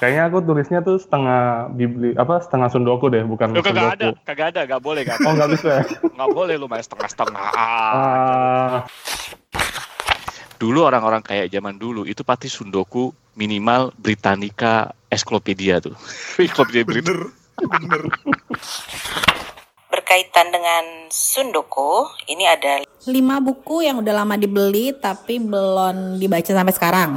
Kayaknya aku tulisnya tuh setengah bibli apa setengah sundoku deh, bukan Lu kagak ada, kagak ada, gak boleh kan? Oh nggak bisa. ya? Nggak boleh lu main setengah-setengah. Ah. Ah, Dulu orang-orang kayak zaman dulu itu pasti sundoku minimal Britannica Encyclopedia tuh. Encyclopedia Britannica. Bener, bener. Berkaitan dengan Sundoku, ini ada lima buku yang udah lama dibeli tapi belum dibaca sampai sekarang.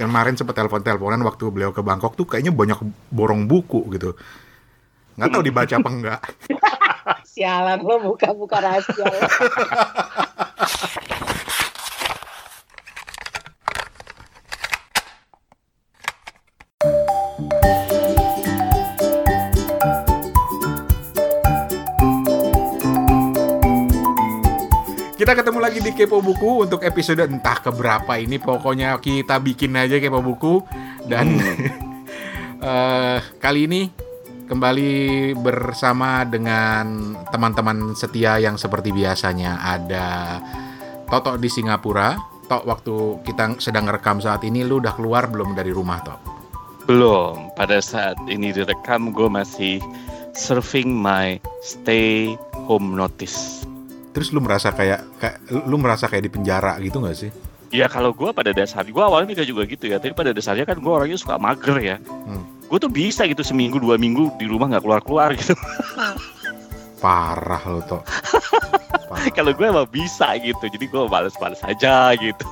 Kemarin sempat telepon-teleponan waktu beliau ke Bangkok tuh kayaknya banyak borong buku gitu. Nggak tahu dibaca apa enggak. Sialan lo buka-buka rahasia. Kita ketemu lagi di Kepo Buku untuk episode entah keberapa ini. Pokoknya kita bikin aja Kepo Buku. Dan eh, kali ini kembali bersama dengan teman-teman setia yang seperti biasanya. Ada Toto di Singapura. Tok, waktu kita sedang rekam saat ini, lu udah keluar belum dari rumah, Tok? Belum. Pada saat ini direkam gue masih serving my stay home notice. Terus lu merasa kayak, kayak lu merasa kayak di penjara gitu nggak sih? Ya kalau gue pada dasarnya, gue awalnya mikir juga gitu ya. Tapi pada dasarnya kan gue orangnya suka mager ya. Hmm. Gue tuh bisa gitu seminggu dua minggu di rumah nggak keluar keluar gitu. Parah Tok. Parah. kalau gue emang bisa gitu. Jadi gue males-males aja gitu.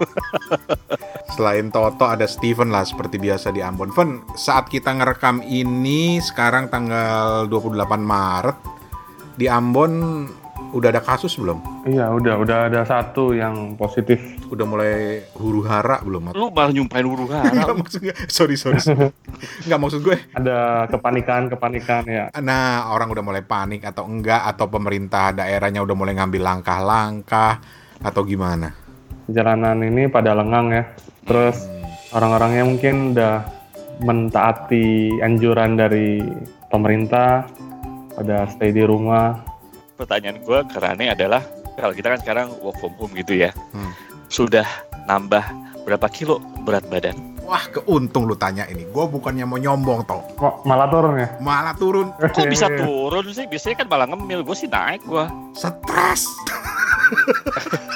Selain Toto ada Steven lah seperti biasa di Ambon. Ven, saat kita ngerekam ini sekarang tanggal 28 Maret di Ambon udah ada kasus belum? iya udah udah ada satu yang positif. Udah mulai huru hara belum? Lu malah nyumpain huru Enggak hara. maksudnya, sorry sorry. sorry. Nggak maksud gue. Ada kepanikan kepanikan ya. Nah orang udah mulai panik atau enggak atau pemerintah daerahnya udah mulai ngambil langkah-langkah atau gimana? Jalanan ini pada lengang ya. Terus orang-orangnya mungkin udah mentaati anjuran dari pemerintah pada stay di rumah. Pertanyaan gue ke Rane adalah kalau kita kan sekarang work from home gitu ya. Hmm. Sudah nambah berapa kilo berat badan? Wah keuntung lu tanya ini. Gue bukannya mau nyombong toh, Kok malah turun ya? malah turun Kok bisa turun sih? Biasanya kan malah ngemil. Gue sih naik gue. stres.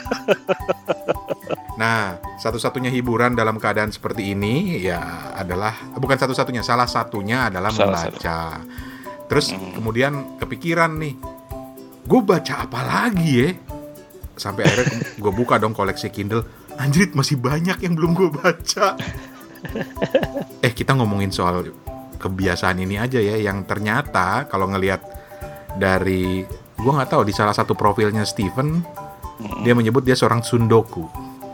nah, satu-satunya hiburan dalam keadaan seperti ini ya adalah bukan satu-satunya, salah satunya adalah Salah membaca. Terus Hmm. kemudian kepikiran nih, gue baca apa lagi ya? Sampai akhirnya gue buka dong koleksi Kindle. Anjrit masih banyak yang belum gue baca. eh kita ngomongin soal kebiasaan ini aja ya, yang ternyata kalau ngelihat dari gue nggak tahu di salah satu profilnya Steven Hmm. dia menyebut dia seorang sundoku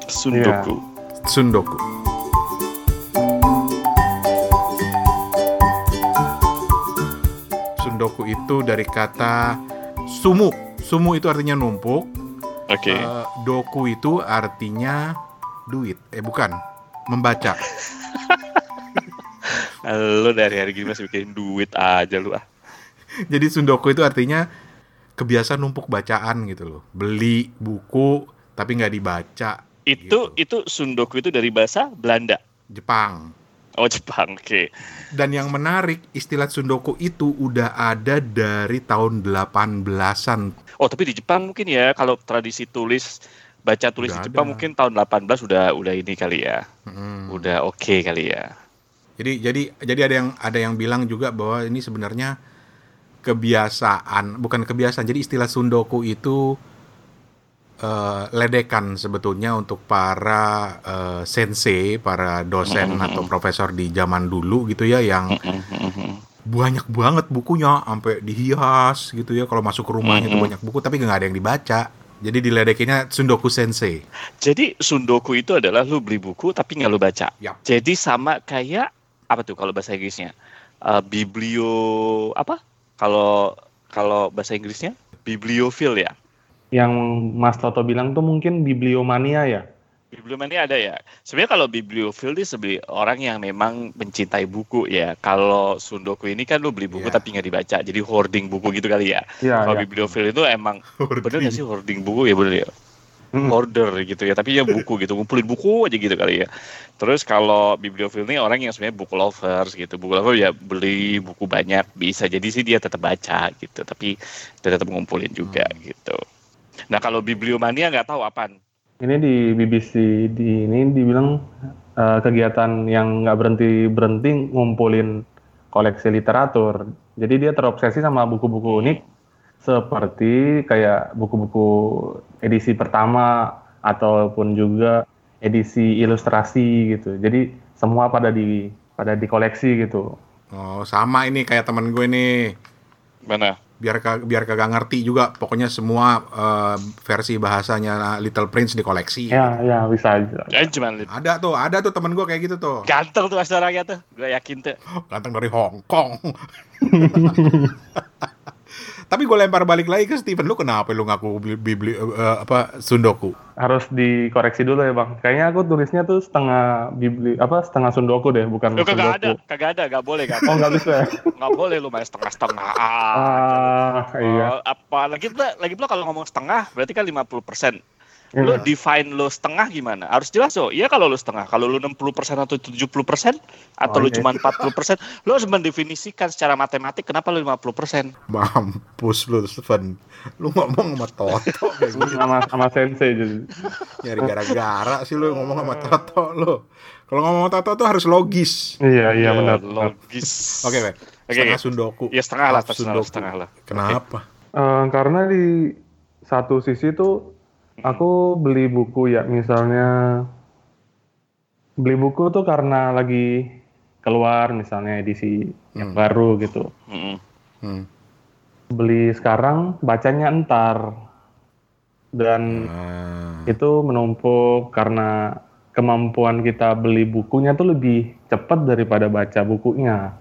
Sundoku. sundoku sundoku itu dari kata sumu sumu itu artinya numpuk Oke. Eh, doku itu artinya duit eh bukan membaca Lu dari hari gini masih bikin duit aja lu ah. jadi sundoku itu artinya kebiasaan numpuk bacaan gitu loh beli buku tapi nggak dibaca Itu Gitu. itu sundoku itu dari bahasa Belanda. Jepang Oh Jepang. Oke. Dan yang menarik, istilah Sundoku itu udah ada dari tahun 18-an. Oh tapi di Jepang mungkin ya kalau tradisi tulis baca tulis Udah di Jepang ada. mungkin tahun 18 udah udah ini kali ya. Mm. Udah oke kali ya. Jadi jadi jadi ada yang ada yang bilang juga bahwa ini sebenarnya kebiasaan, bukan kebiasaan. Jadi istilah Sundoku itu eh, ledekan sebetulnya untuk para eh, sensei, para dosen Mm-mm. atau profesor di zaman dulu gitu ya yang Mm-mm. banyak banget bukunya sampai dihias gitu ya kalau masuk ke rumahnya tuh Mm-mm. banyak buku tapi nggak ada yang dibaca. Jadi diledekinnya Sundoku Sensei. Jadi sundoku itu adalah lu beli buku tapi nggak lu baca. Yap. Jadi sama kayak apa tuh kalau bahasa Inggrisnya? Eh, biblio apa? Kalau kalau bahasa Inggrisnya bibliofil ya. Yang Mas Toto bilang tuh mungkin bibliomania ya. Bibliomania ada ya. Sebenarnya kalau bibliofil itu sebenarnya orang yang memang mencintai buku ya. Kalau sundoku ini kan lu beli buku Iya. tapi nggak dibaca. Jadi hoarding buku gitu kali ya. Iya, Kalau iya. bibliofil itu emang bener nggak sih hoarding buku ya bener ya? Hmm. hoarder gitu ya, tapi ya buku gitu, ngumpulin buku aja gitu kali ya. Terus kalau bibliofil ini orang yang sebenarnya buku lovers gitu, buku lovers ya beli buku banyak bisa jadi sih dia tetap baca gitu, tapi dia tetap ngumpulin juga gitu. Nah kalau bibliomania nggak tahu apaan. Ini di BBC di ini dibilang eh, kegiatan yang nggak berhenti berhenti ngumpulin koleksi literatur. Jadi dia terobsesi sama buku-buku unik seperti kayak buku-buku edisi pertama ataupun juga edisi ilustrasi gitu. Jadi semua pada di pada dikoleksi gitu. Oh, sama ini kayak temen gue nih. Mana? Biar ka- biar kagak ngerti juga, pokoknya semua eh, versi bahasanya Little Prince dikoleksi. Ya, ya bisa aja. Ya cuma li- Ada tuh, ada tuh temen gue kayak gitu tuh. ganteng tuh orangnya tuh, gue yakin tuh. Ganteng dari Hong Kong. Tapi gue lempar balik lagi ke Steven, lu kenapa lu ngaku bibli, bibli- eh, apa sundoku? Harus dikoreksi dulu ya bang. Kayaknya aku tulisnya tuh setengah bibli apa setengah sundoku deh, bukan Lu kagak ada, sundoku. kagak ada, gak boleh kan? Oh nggak bisa ya? Nggak boleh lu main setengah-setengah. Ah, Ah iya. Oh, apa lagi pula lagi pula kalau ngomong setengah berarti kan 50%. Lu Iya. define lu setengah gimana? Harus jelas oh. Iya kalau lu setengah. Kalau lu 60% atau 70% atau Oh, iya. cuma 40%, lu harus mendefinisikan secara matematik kenapa lu 50%. Mampus lu Steven. Lu ngomong sama Toto gitu. sama sama sensei jadi. Nyari gara-gara sih lu ngomong sama Toto lu. Kalau ngomong sama Toto tuh harus logis. Iya iya Ya, benar. benar. Logis. Oke, Be. Oke, Setengah oke. sundoku. Ya setengah lah, setengah, sundoku. setengah lah. Kenapa? Eh, karena di satu sisi tuh aku beli buku ya misalnya beli buku tuh karena lagi keluar misalnya edisi yang Hmm. baru gitu. Mm-mm. Hmm. Beli sekarang bacanya entar dan Ah. itu menumpuk karena kemampuan kita beli bukunya tuh lebih cepat daripada baca bukunya.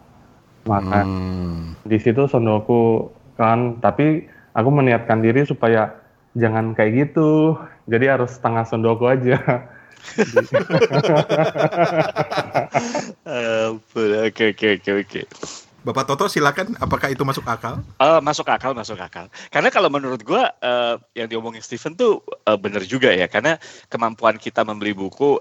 Maka Hmm. di situ sondoku kan tapi aku meniatkan diri supaya jangan kayak gitu jadi harus setengah sondoku aja Eh, Oke oke oke oke. Bapak Toto silakan apakah itu masuk akal? Eh, masuk akal, masuk akal. Karena kalau menurut gua eh, yang diomongin Steven tuh eh, bener juga ya. Karena kemampuan kita membeli buku,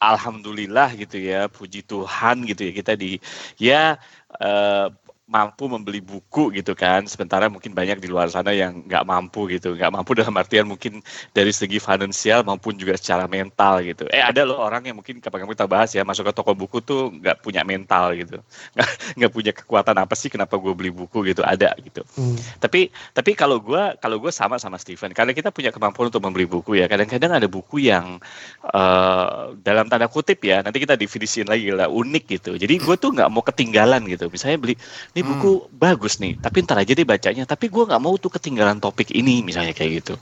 alhamdulillah gitu ya, puji Tuhan gitu ya kita di ya eh, mampu membeli buku gitu kan. Sementara mungkin banyak di luar sana yang nggak mampu gitu, nggak mampu dalam artian mungkin dari segi finansial maupun juga secara mental gitu. Eh ada loh orang yang mungkin kapan kita bahas ya masuk ke toko buku tuh nggak punya mental gitu, nggak punya kekuatan apa sih kenapa gue beli buku gitu. Ada gitu. Tapi tapi kalau gue kalau gue sama sama Steven. Karena kita punya kemampuan untuk membeli buku ya. Kadang-kadang ada buku yang eh, dalam tanda kutip ya nanti kita definisiin lagi lah unik gitu. Jadi gue tuh nggak mau ketinggalan gitu. Misalnya beli ini buku bagus nih tapi ntar aja deh bacanya tapi gue nggak mau tuh ketinggalan topik ini misalnya kayak gitu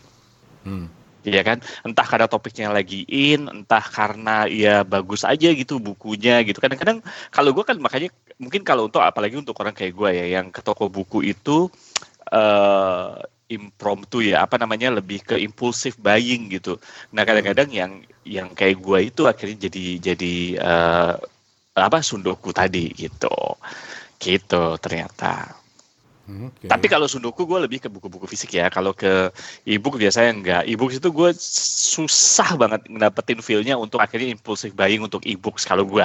Hmm. Iya kan, entah karena topiknya lagi in, entah karena ya bagus aja gitu bukunya gitu. Kadang-kadang kalau gue kan makanya mungkin kalau untuk apalagi untuk orang kayak gue ya yang ke toko buku itu eh impromptu ya apa namanya lebih ke impulsif buying gitu. Nah kadang-kadang yang yang kayak gue itu akhirnya jadi jadi eh, apa sundoku tadi gitu, gitu ternyata. Hmm, Oke. Tapi kalau sundoku gue lebih ke buku-buku fisik ya. Kalau ke e-book biasanya enggak. E-book itu gue susah banget ngedapetin feel-nya untuk akhirnya impulsif buying untuk e-books kalau gue.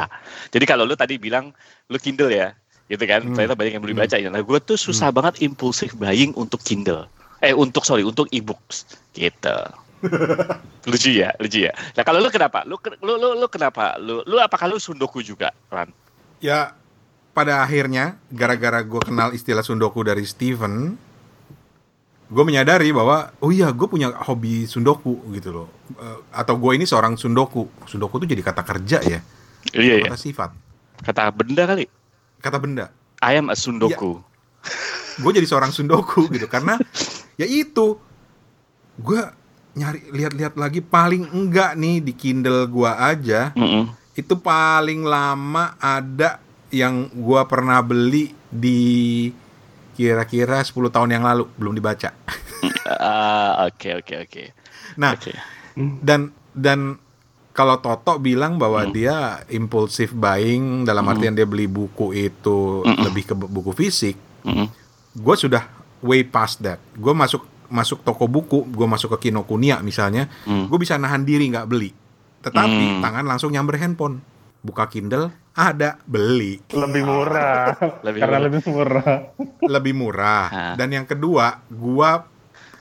Jadi kalau lu tadi bilang lu Kindle ya, gitu kan. Hmm. Ternyata banyak yang beli baca ya. Nah gue tuh susah banget impulsif buying untuk Kindle. Eh untuk sorry untuk e-books gitu. lucu ya, lucu ya. Nah kalau lu kenapa? Lu lu lu, lu kenapa? Lu lu apakah lu sundoku juga, Ran? Ya pada akhirnya gara-gara gue kenal istilah sundoku dari Steven, gue menyadari bahwa oh iya gue punya hobi sundoku gitu loh. Eh, atau gue ini seorang sundoku. Sundoku tuh jadi kata kerja ya, Iya ya. kata sifat, Kata benda kali. kata benda. I am a sundoku. gue jadi seorang sundoku gitu karena ya itu gue nyari lihat-lihat lagi paling enggak nih di Kindle gue aja Mm-mm. itu paling lama ada yang gue pernah beli di kira-kira 10 tahun yang lalu belum dibaca Ah, oke oke oke. nah Oke. dan dan kalau Toto bilang bahwa Hmm. dia impulsif buying dalam artian dia beli buku itu Mm-mm. lebih ke bu- buku fisik Mm-mm. gue sudah way past that. Gue masuk masuk toko buku, gue masuk ke Kinokuniya misalnya, Hmm. gue bisa nahan diri nggak beli. Tetapi Hmm. tangan langsung nyamber handphone. Buka Kindle, ada, beli. Lebih murah. Lebih Karena murah. lebih murah. Lebih murah. Hah. Dan yang kedua, gua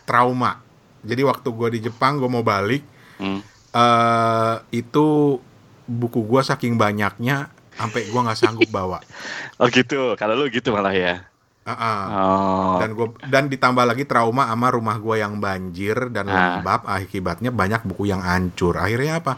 trauma. Jadi waktu gua di Jepang, gue mau balik, Hmm. eh itu buku gua saking banyaknya sampai gua nggak sanggup bawa. Oh gitu. Kalau lu gitu malah ya. Ah-ah. Oh. Dan gua dan ditambah lagi trauma sama rumah gua yang banjir dan Ah. lembab, akibatnya banyak buku yang hancur. Akhirnya apa?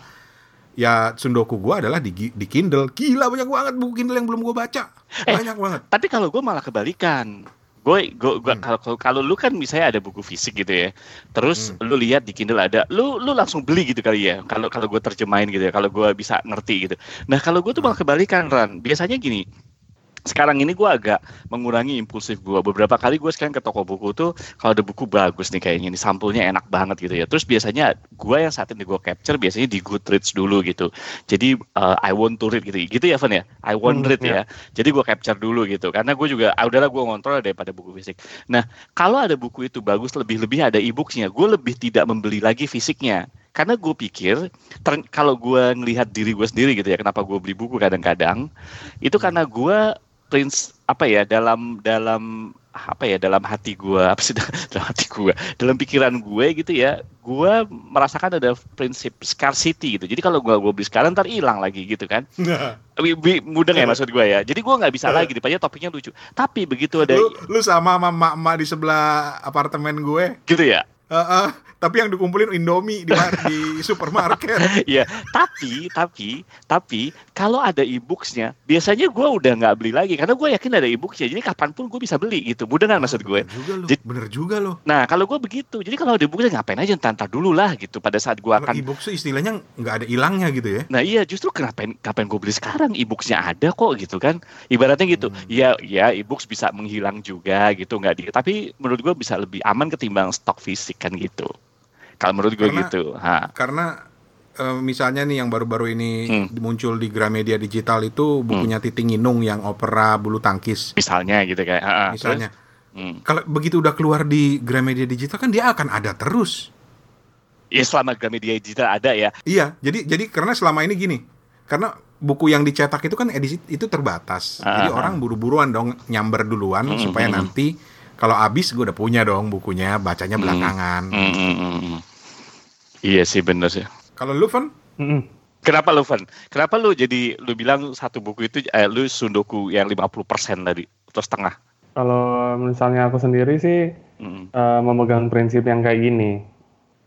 Ya sundoku gua adalah di, di Kindle. Gila banyak banget buku Kindle yang belum gua baca. Eh. Banyak banget. Tapi kalau gue malah kebalikan. Gue, gue, Hmm. kalau kalau- kalau lu kan misalnya ada buku fisik gitu ya, terus Hmm. lu lihat di Kindle ada, lu lu langsung beli gitu kali ya. Kalau kalau gue terjemahin gitu ya, kalau gue bisa ngerti gitu. Nah kalau gue tuh malah kebalikan Ran. Biasanya gini, sekarang ini gue agak mengurangi impulsif gue. Beberapa kali gue sekarang ke toko buku tuh kalau ada buku bagus nih kayaknya nih sampulnya enak banget gitu ya. Terus biasanya gue yang saat ini gue capture biasanya di Goodreads dulu gitu. Jadi uh, I want to read gitu, gitu ya Van ya. I want Hmm, read ya. Jadi gue capture dulu gitu. Karena gue juga, ah, udahlah gue ngontrol daripada buku fisik. Nah kalau ada buku itu bagus lebih-lebih ada e-booksnya, gue lebih tidak membeli lagi fisiknya. Karena gue pikir ter- kalau gue ngelihat diri gue sendiri gitu ya, kenapa gue beli buku kadang-kadang itu karena gue prince apa ya dalam dalam apa ya dalam hati gue apa sih dalam hati gue dalam pikiran gue gitu ya gue merasakan ada prinsip scarcity gitu. Jadi kalau gue gue beli sekarang ntar hilang lagi gitu kan. Wi- mudeng ya maksud gue ya. Jadi gue nggak bisa lagi dipanya topiknya lucu. Tapi begitu ada lu, lu sama sama emak-emak di sebelah apartemen gue. gitu ya? Heeh, tapi yang dikumpulin Indomie di, di supermarket. Iya, tapi tapi tapi kalau ada e-booksnya, biasanya gue udah nggak beli lagi karena gue yakin ada e-booksnya. Jadi kapan pun gue bisa beli gitu. Mudah kan maksud gue? Bener juga lo, Jadi- bener juga lo. Nah kalau gue begitu, jadi kalau ada bukunya ngapain aja ntar dulu lah gitu. Pada saat gue akan e-book tuh istilahnya nggak ada hilangnya gitu ya. Nah iya justru kenapa kapan gue beli sekarang e-booksnya ada kok gitu kan ibaratnya gitu Hmm. ya ya e-books bisa menghilang juga gitu nggak di tapi menurut gue bisa lebih aman ketimbang stok fisik kan gitu kalau menurut gue Karena- gitu ha Karena eh, misalnya nih yang baru-baru ini Hmm. muncul di Gramedia Digital itu bukunya Titing Inung yang opera bulu tangkis misalnya gitu kayak ha, ha. misalnya. Terus, hmm. Kalau begitu udah keluar di Gramedia Digital kan dia akan ada terus. ya selama Gramedia digital ada ya Iya, jadi jadi karena selama ini gini, karena buku yang dicetak itu kan edisi itu terbatas. Jadi Ah, orang buru-buruan dong nyamber duluan Hmm, supaya hmm, nanti kalau habis gue udah punya dong bukunya, bacanya Hmm. belakangan. Hmm, hmm, hmm, hmm. Iya sih bener sih Kalau lu Van, Mm-mm. kenapa lu Van kenapa lu jadi lu bilang satu buku itu eh, lu sundoku yang 50% tadi atau setengah Kalau misalnya aku sendiri sih Hmm. eh, memegang prinsip yang kayak gini.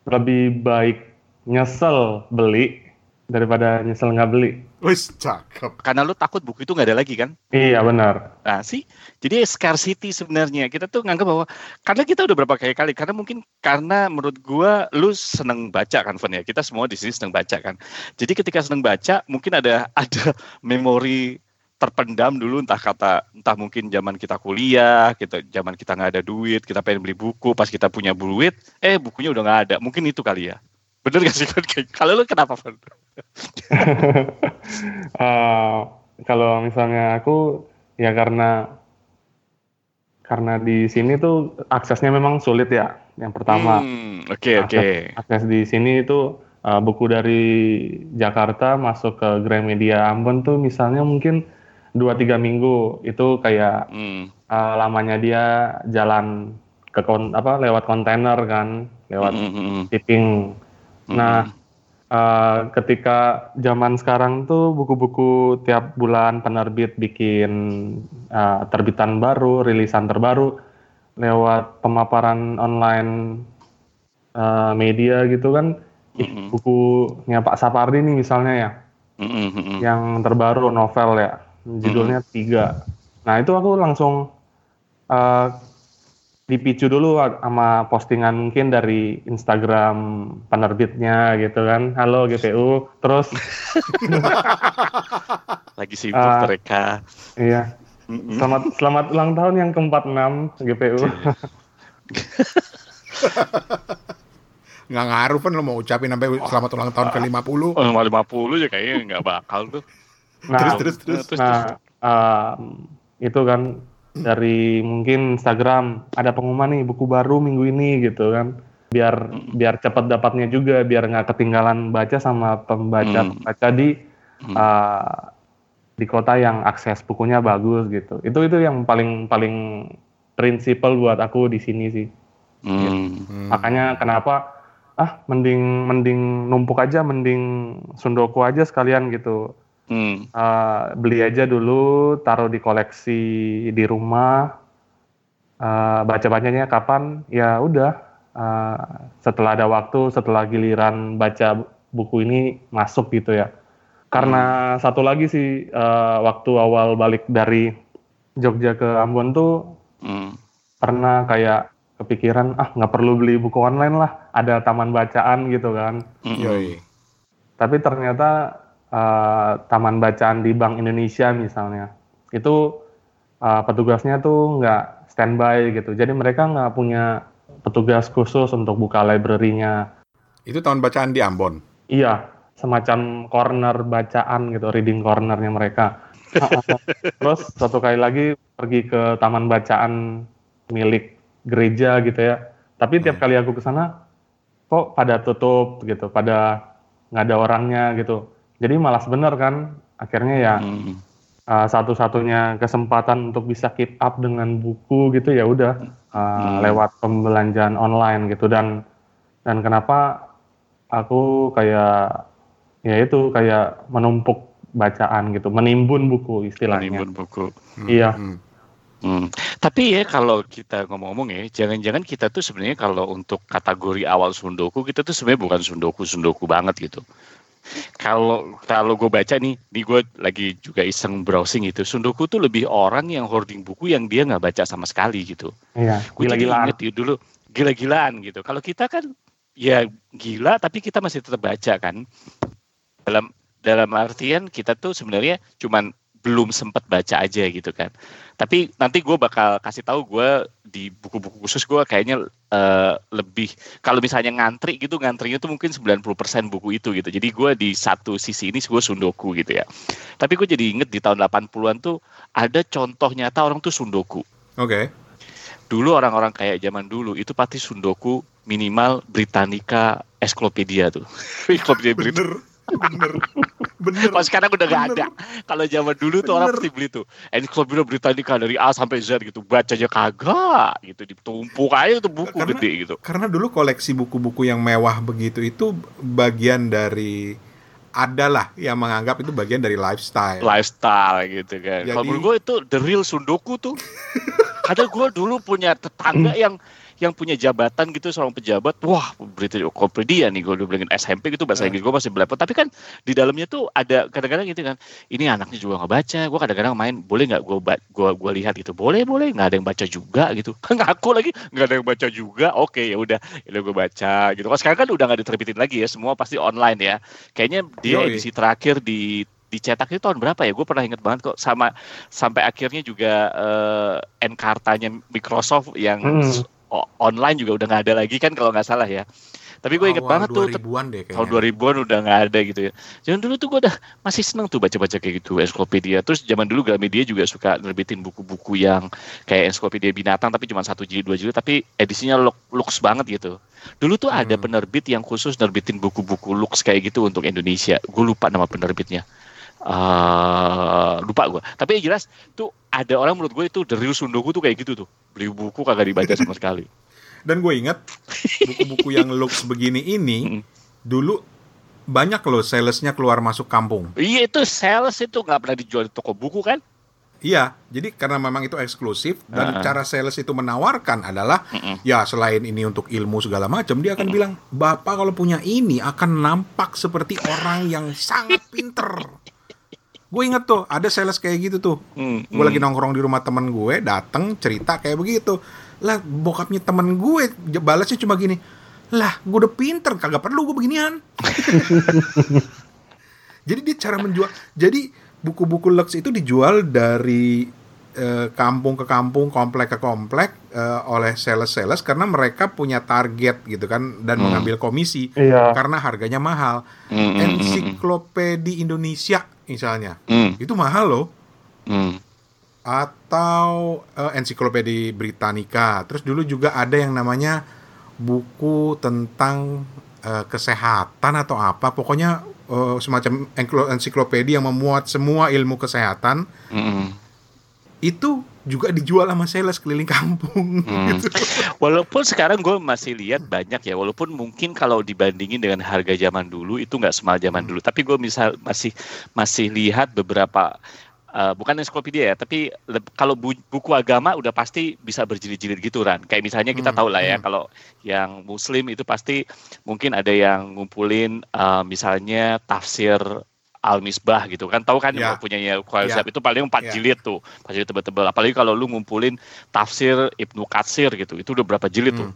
Lebih baik nyesel beli daripada nyesel nggak beli. Wis cakep. karena lu takut buku itu nggak ada lagi kan Iya benar. Nah sih, jadi scarcity sebenarnya kita tuh nganggap bahwa karena kita udah berapa kali kali karena mungkin karena menurut gua lu seneng baca kan Van ya kita semua di sini seneng baca kan. Jadi ketika seneng baca mungkin ada ada memori terpendam dulu entah kata entah mungkin zaman kita kuliah kita zaman kita nggak ada duit kita pengen beli buku pas kita punya duit eh bukunya udah nggak ada mungkin itu kali ya bener gak sih Van? kalau lu kenapa? Eh, kalau misalnya aku ya karena karena di sini tuh aksesnya memang sulit ya. Yang pertama Hmm, oke oke akses di sini itu uh, buku dari Jakarta masuk ke Gramedia Ambon tuh misalnya mungkin 2-3 minggu itu kayak Hmm, uh, lamanya dia jalan ke kon apa lewat kontainer kan lewat hmm, hmm, hmm. shipping. Hmm. Nah uh, ketika zaman sekarang tuh buku-buku tiap bulan penerbit bikin uh, terbitan baru, rilisan terbaru lewat pemaparan online uh, media gitu kan. Ih, Mm-mm. bukunya Pak Sapardi nih misalnya ya, hmm, yang terbaru novel ya, judulnya tiga. Nah itu aku langsung uh, dipicu dulu sama postingan mungkin dari Instagram penerbitnya gitu kan, halo GPU, terus lagi sibuk Ah. mereka. iya selamat selamat ulang tahun yang ke-46 GPU. Nggak ngaruh kan lo mau ucapin sampai selamat ulang tahun ke 50. Oh, 50 ya kayaknya nggak bakal tuh. Nah, terus terus terus. Terus, nah um, itu kan dari mungkin Instagram ada pengumuman nih buku baru minggu ini gitu kan biar biar cepat dapatnya juga biar nggak ketinggalan baca sama pembaca Hmm. baca di Hmm. uh, di kota yang akses bukunya bagus gitu itu itu yang paling paling prinsipal buat aku di sini sih Hmm. Hmm. makanya kenapa ah mending mending numpuk aja mending sundoku aja sekalian gitu Hmm. Uh, beli aja dulu, taruh di koleksi di rumah. Uh, baca-bacanya kapan? Ya udah. uh, setelah ada waktu, setelah giliran baca buku ini masuk gitu ya. Karena satu lagi sih, uh, waktu awal balik dari Jogja ke Ambon tuh Hmm. pernah kayak kepikiran ah nggak perlu beli buku online lah, ada taman bacaan gitu kan. Hmm. Yoi. Tapi ternyata eh, taman bacaan di Bank Indonesia misalnya, itu eh, petugasnya tuh nggak standby gitu. Jadi mereka nggak punya petugas khusus untuk buka library-nya. Itu tahun bacaan di Ambon. Iya, semacam corner bacaan gitu, reading cornernya mereka. Terus satu kali lagi pergi ke taman bacaan milik gereja gitu ya. Tapi tiap kali aku ke sana, kok pada tutup gitu, pada nggak ada orangnya gitu. Jadi malas bener kan, akhirnya ya Hmm. uh, satu-satunya kesempatan untuk bisa keep up dengan buku gitu ya udah uh, Hmm. lewat pembelanjaan online gitu dan dan kenapa aku kayak ya itu kayak menumpuk bacaan gitu, menimbun buku istilahnya. Menimbun buku. Hmm. Iya. Hmm. Hmm. Tapi ya kalau kita ngomong-ngomong ya, jangan-jangan kita tuh sebenarnya kalau untuk kategori awal sundoku kita tuh sebenarnya bukan sundoku sundoku banget gitu. Kalau kalau gue baca nih, nih gue lagi juga iseng browsing gitu. Sundoku tuh lebih orang yang hoarding buku yang dia nggak baca sama sekali gitu. Iya, Gue gila-gilaan. inget ya dulu gila-gilaan gitu. Kalau kita kan ya gila tapi kita masih tetap baca kan. Dalam dalam artian kita tuh sebenarnya cuman belum sempat baca aja gitu kan. Tapi nanti gue bakal kasih tahu gue di buku-buku khusus gue kayaknya eh, lebih kalau misalnya ngantri gitu ngantrinya tuh mungkin 90% buku itu gitu. Jadi gue di satu sisi ini gue sundoku gitu ya. Tapi gue jadi inget di tahun 80-an tuh ada contoh nyata orang tuh sundoku Oke. dulu orang-orang kayak zaman dulu itu pasti sundoku minimal Britannica Encyclopedia tuh. Encyclopedia Brit. Bener. Bener. Pas sekarang udah gak ada. Kalau zaman dulu tuh orang Bener. pasti beli tuh. Encyclopedia Britannica dari A sampai Z gitu. Bacanya kagak gitu. Ditumpuk aja tuh buku Karena- gede gitu. Karena dulu koleksi buku-buku yang mewah begitu itu bagian dari adalah yang menganggap itu bagian dari lifestyle. Lifestyle gitu kan. Kalau Jadi- menurut gue itu the real sundoku tuh. Kadang gue dulu punya tetangga yang yang punya jabatan gitu seorang pejabat, wah berita Encyclopedia nih gue dulu bilangin SMP gitu bahasa Inggris gue masih belepotan. Tapi kan di dalamnya tuh ada kadang-kadang gitu kan, ini anaknya juga nggak baca, gue kadang-kadang main boleh nggak gue gua gua lihat gitu, boleh boleh nggak ada yang baca juga gitu, ngaku lagi nggak ada yang baca juga, oke ya udah, ya gue baca gitu. Kalau sekarang kan udah nggak diterbitin lagi ya, semua pasti online ya. Kayaknya dia Yoi. edisi terakhir di dicetak itu tahun berapa ya? Gue pernah inget banget kok sama sampai akhirnya juga eh, Encarta-nya Microsoft yang Hmm. Online juga udah nggak ada lagi kan kalau nggak salah ya. Tapi gue inget Awal banget tuh 2000-an deh tahun kayaknya. 2000-an udah nggak ada gitu ya. Zaman dulu tuh gue udah masih seneng tuh baca-baca kayak gitu ensiklopedia. Terus zaman dulu Gramedia juga suka nerbitin buku-buku yang kayak ensiklopedia binatang tapi cuma satu jilid dua jilid tapi edisinya looks banget gitu. Dulu tuh ada Hmm. penerbit yang khusus nerbitin buku-buku looks kayak gitu untuk Indonesia. Gue lupa nama penerbitnya. Eh lupa gue. Tapi yang jelas tuh ada orang menurut gue itu the real sundoku tuh kayak gitu tuh. Beli buku kagak dibaca sama sekali. Dan gue ingat buku-buku yang looks begini ini dulu banyak loh salesnya keluar masuk kampung. Iya itu sales itu nggak pernah dijual di toko buku kan? Iya, jadi karena memang itu eksklusif dan Ah. cara sales itu menawarkan adalah Mm-mm. ya selain ini untuk ilmu segala macam, dia akan bilang, "Bapak kalau punya ini akan nampak seperti orang yang sangat pinter." Gue inget tuh, ada sales kayak gitu tuh. Hmm, Gue lagi nongkrong di rumah temen gue, dateng cerita kayak begitu. Lah, bokapnya temen gue balasnya cuma gini, lah gue udah pinter, kagak perlu gue beginian. Jadi dia cara menjual. Jadi buku-buku Lux itu dijual dari eh, kampung ke kampung, komplek ke komplek eh, oleh sales-sales karena mereka punya target gitu kan dan Hmm. mengambil komisi Iya. karena harganya mahal. Mm, mm, mm, Ensiklopedia Indonesia misalnya mm, itu mahal loh. mm. atau uh, ensiklopedia Britannica. Terus dulu juga ada yang namanya buku tentang uh, kesehatan atau apa. Pokoknya uh, semacam ensiklopedia yang memuat semua ilmu kesehatan. Mm -hmm. Itu juga dijual sama sales keliling kampung. Hmm. Gitu. Walaupun sekarang gue masih lihat banyak ya, walaupun mungkin kalau dibandingin dengan harga zaman dulu itu nggak semahal zaman hmm. dulu, tapi gue misal masih masih lihat beberapa uh, bukan ensiklopedia ya, tapi kalau bu buku agama udah pasti bisa berjilid-jilid gitu kan. Kayak misalnya kita hmm, tahu lah ya, hmm. kalau yang Muslim itu pasti mungkin ada yang ngumpulin uh, misalnya tafsir Al Misbah gitu kan. Tahu kan yeah. punyanya Khwarizab yeah. itu paling empat yeah. jilid tuh. Empat jilid tebal-tebal. Apalagi kalau lu ngumpulin tafsir Ibnu Katsir gitu. Itu udah berapa jilid hmm. tuh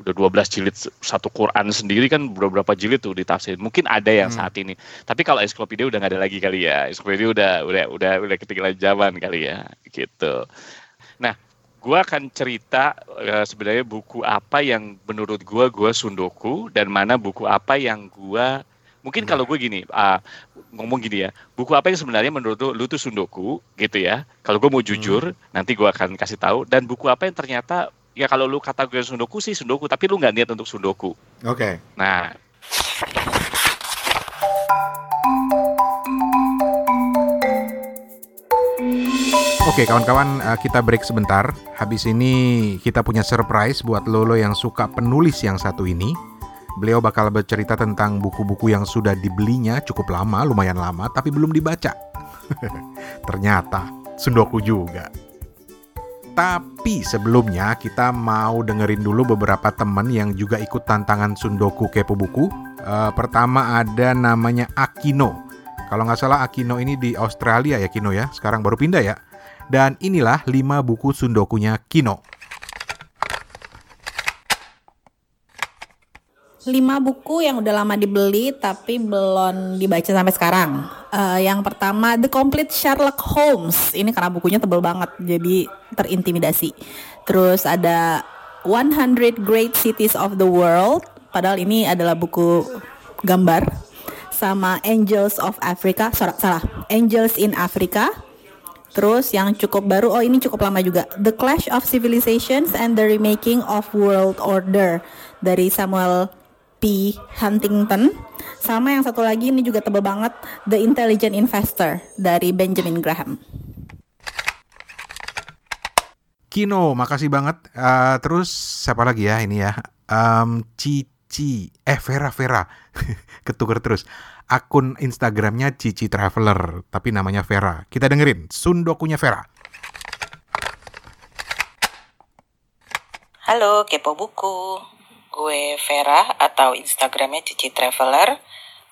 udah 12 jilid satu Quran sendiri kan udah berapa jilid tuh ditafsir mungkin ada yang hmm. saat ini. Tapi kalau ensiklopedia udah nggak ada lagi kali ya. Ensiklopedia udah udah udah udah ketinggalan zaman kali ya. Gitu. Nah gue akan cerita uh, sebenarnya buku apa yang menurut gue gue sundoku dan mana buku apa yang gue mungkin kalau gue gini uh, ngomong gini ya buku apa yang sebenarnya menurut lu, lu tuh sundoku gitu ya. Kalau gue mau jujur hmm. nanti gue akan kasih tahu. Dan buku apa yang ternyata ya kalau lu kata gue sundoku sih sundoku tapi lu nggak niat untuk sundoku. Oke. Okay. nah. Oke kawan-kawan eh, kita break sebentar. Habis ini kita punya surprise buat Lolo yang suka penulis yang satu ini Beliau bakal bercerita tentang buku-buku yang sudah dibelinya cukup lama, lumayan lama, tapi belum dibaca. Ternyata sundoku juga. Tapi sebelumnya kita mau dengerin dulu beberapa teman yang juga ikut tantangan Sundoku Kepo Buku. Uh, pertama ada namanya Akino. Kalau nggak salah Akino ini di Australia ya Kino ya. Sekarang baru pindah ya. Dan inilah 5 buku Sundokunya Kino. Lima buku yang udah lama dibeli tapi belum dibaca sampai sekarang. Uh, yang pertama The Complete Sherlock Holmes. Ini karena bukunya tebel banget jadi terintimidasi. Terus ada 100 Great Cities of the World. Padahal ini adalah buku gambar sama Angels of Africa. Salah, salah. Angels in Africa. Terus yang cukup baru, oh ini cukup lama juga. The Clash of Civilizations and the Remaking of World Order dari Samuel P. Huntington sama yang satu lagi ini juga tebel banget The Intelligent Investor dari Benjamin Graham. Kino, makasih banget. Uh, terus siapa lagi ya ini ya? Um, Cici, eh Vera Vera, ketuker terus. Akun Instagramnya Cici Traveler, tapi namanya Vera. Kita dengerin Sundokunya Vera. Halo, kepo buku. Gue Vera atau Instagramnya Cici Traveler.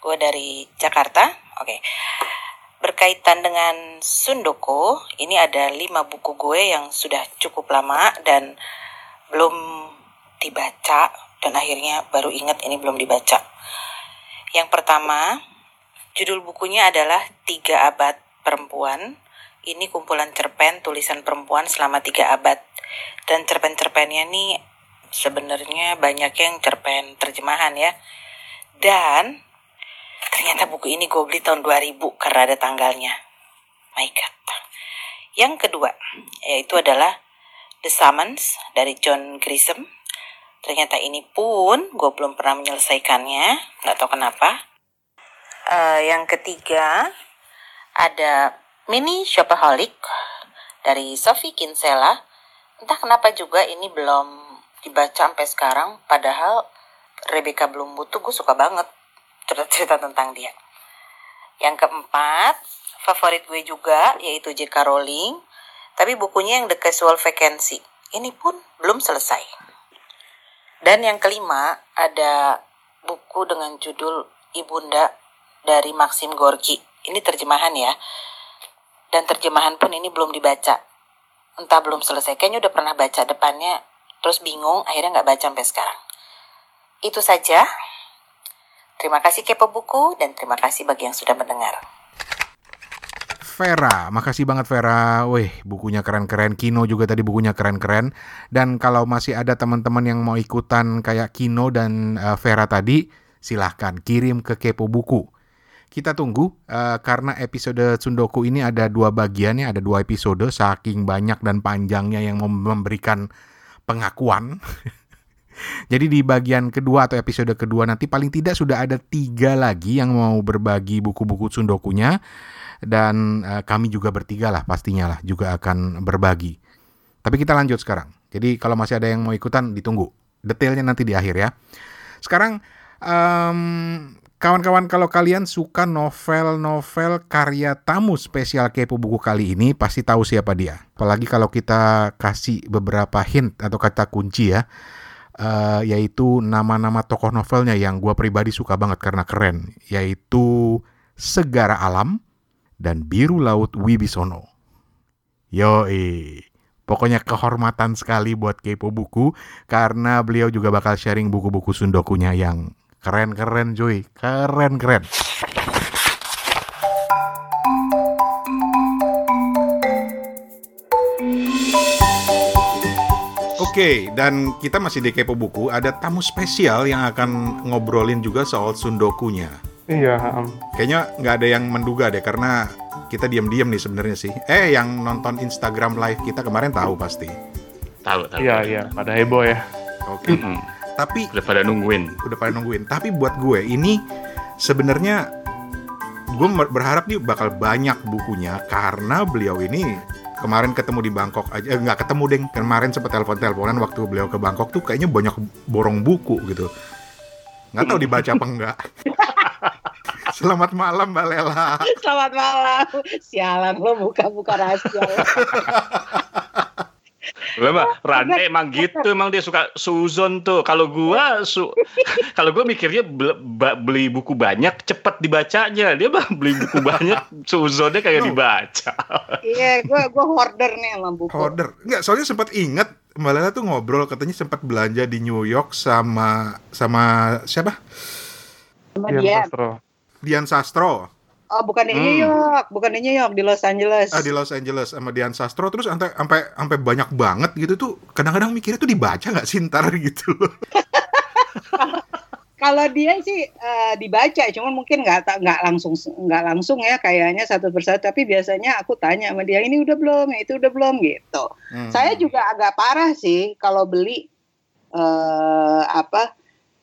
Gue dari Jakarta. Oke. Okay. Berkaitan dengan Sundoko, ini ada lima buku gue yang sudah cukup lama dan belum dibaca dan akhirnya baru ingat ini belum dibaca. Yang pertama, judul bukunya adalah Tiga Abad Perempuan. Ini kumpulan cerpen tulisan perempuan selama tiga abad. Dan cerpen-cerpennya ini sebenarnya banyak yang cerpen terjemahan ya. Dan ternyata buku ini gue beli tahun 2000 karena ada tanggalnya. My God. Yang kedua, yaitu adalah The Summons dari John Grisham. Ternyata ini pun gue belum pernah menyelesaikannya, nggak tahu kenapa. Uh, yang ketiga, ada Mini Shopaholic dari Sophie Kinsella. Entah kenapa juga ini belum dibaca sampai sekarang padahal Rebecca Bloomwood tuh gue suka banget cerita-cerita tentang dia. Yang keempat favorit gue juga yaitu J.K. Rowling tapi bukunya yang The Casual Vacancy. Ini pun belum selesai. Dan yang kelima ada buku dengan judul Ibunda dari Maxim Gorki ini terjemahan ya. Dan terjemahan pun ini belum dibaca. Entah belum selesai. Kayaknya udah pernah baca depannya terus bingung akhirnya nggak baca sampai sekarang itu saja terima kasih kepo buku dan terima kasih bagi yang sudah mendengar Vera, makasih banget Vera. Wih, bukunya keren-keren. Kino juga tadi bukunya keren-keren. Dan kalau masih ada teman-teman yang mau ikutan kayak Kino dan uh, Vera tadi, silahkan kirim ke Kepo Buku. kita tunggu uh, karena episode Sundoku ini ada dua bagian ya, ada dua episode saking banyak dan panjangnya yang memberikan pengakuan. Jadi di bagian kedua atau episode kedua nanti paling tidak sudah ada tiga lagi yang mau berbagi buku-buku Sundokunya dan uh, kami juga bertiga lah pastinya lah juga akan berbagi. Tapi kita lanjut sekarang. Jadi kalau masih ada yang mau ikutan ditunggu. Detailnya nanti di akhir ya. Sekarang um, Kawan-kawan kalau kalian suka novel-novel karya tamu spesial Kepo Buku kali ini pasti tahu siapa dia. Apalagi kalau kita kasih beberapa hint atau kata kunci ya. Uh, yaitu nama-nama tokoh novelnya yang gue pribadi suka banget karena keren. Yaitu Segara Alam dan Biru Laut Wibisono. Yoi. Pokoknya kehormatan sekali buat Kepo Buku karena beliau juga bakal sharing buku-buku sundokunya yang Keren-keren cuy, keren-keren. Oke, dan kita masih di Kepo Buku. Ada tamu spesial yang akan ngobrolin juga soal sundokunya. Iya. Um. Kayaknya nggak ada yang menduga deh, karena kita diam-diam nih sebenarnya sih. Eh, yang nonton Instagram live kita kemarin tahu pasti. Tahu, tahu. Iya, iya. Pada heboh ya. Oke. Okay. Mm -hmm tapi udah pada nungguin udah pada nungguin tapi buat gue ini sebenarnya gue berharap nih bakal banyak bukunya karena beliau ini kemarin ketemu di Bangkok aja eh, nggak ketemu deh kemarin sempat telepon teleponan waktu beliau ke Bangkok tuh kayaknya banyak borong buku gitu nggak tahu dibaca apa enggak Selamat malam Mbak Lela. Selamat malam. Sialan lo buka-buka rahasia. Memang Rane emang gitu, emang dia suka suzon tuh. Kalau gua su kalau gua mikirnya beli buku banyak cepet dibacanya. Dia mah beli buku banyak suzonnya kayak no. dibaca. Iya, gua gua hoarder nih sama buku. Hoarder. Enggak, soalnya sempat inget Mbak Lela tuh ngobrol katanya sempat belanja di New York sama sama siapa? Sama Dian. Sastro. Dian Sastro. Oh, bukan di hmm. New York, bukan di New York, di Los Angeles. Ah, di Los Angeles sama Dian Sastro terus sampai sampai sampai banyak banget gitu tuh. Kadang-kadang mikirnya tuh dibaca nggak sih ntar gitu loh. Kalau dia sih uh, dibaca, cuman mungkin nggak nggak langsung nggak langsung ya kayaknya satu persatu. Tapi biasanya aku tanya sama dia ini udah belum, itu udah belum gitu. Hmm. Saya juga agak parah sih kalau beli uh, apa.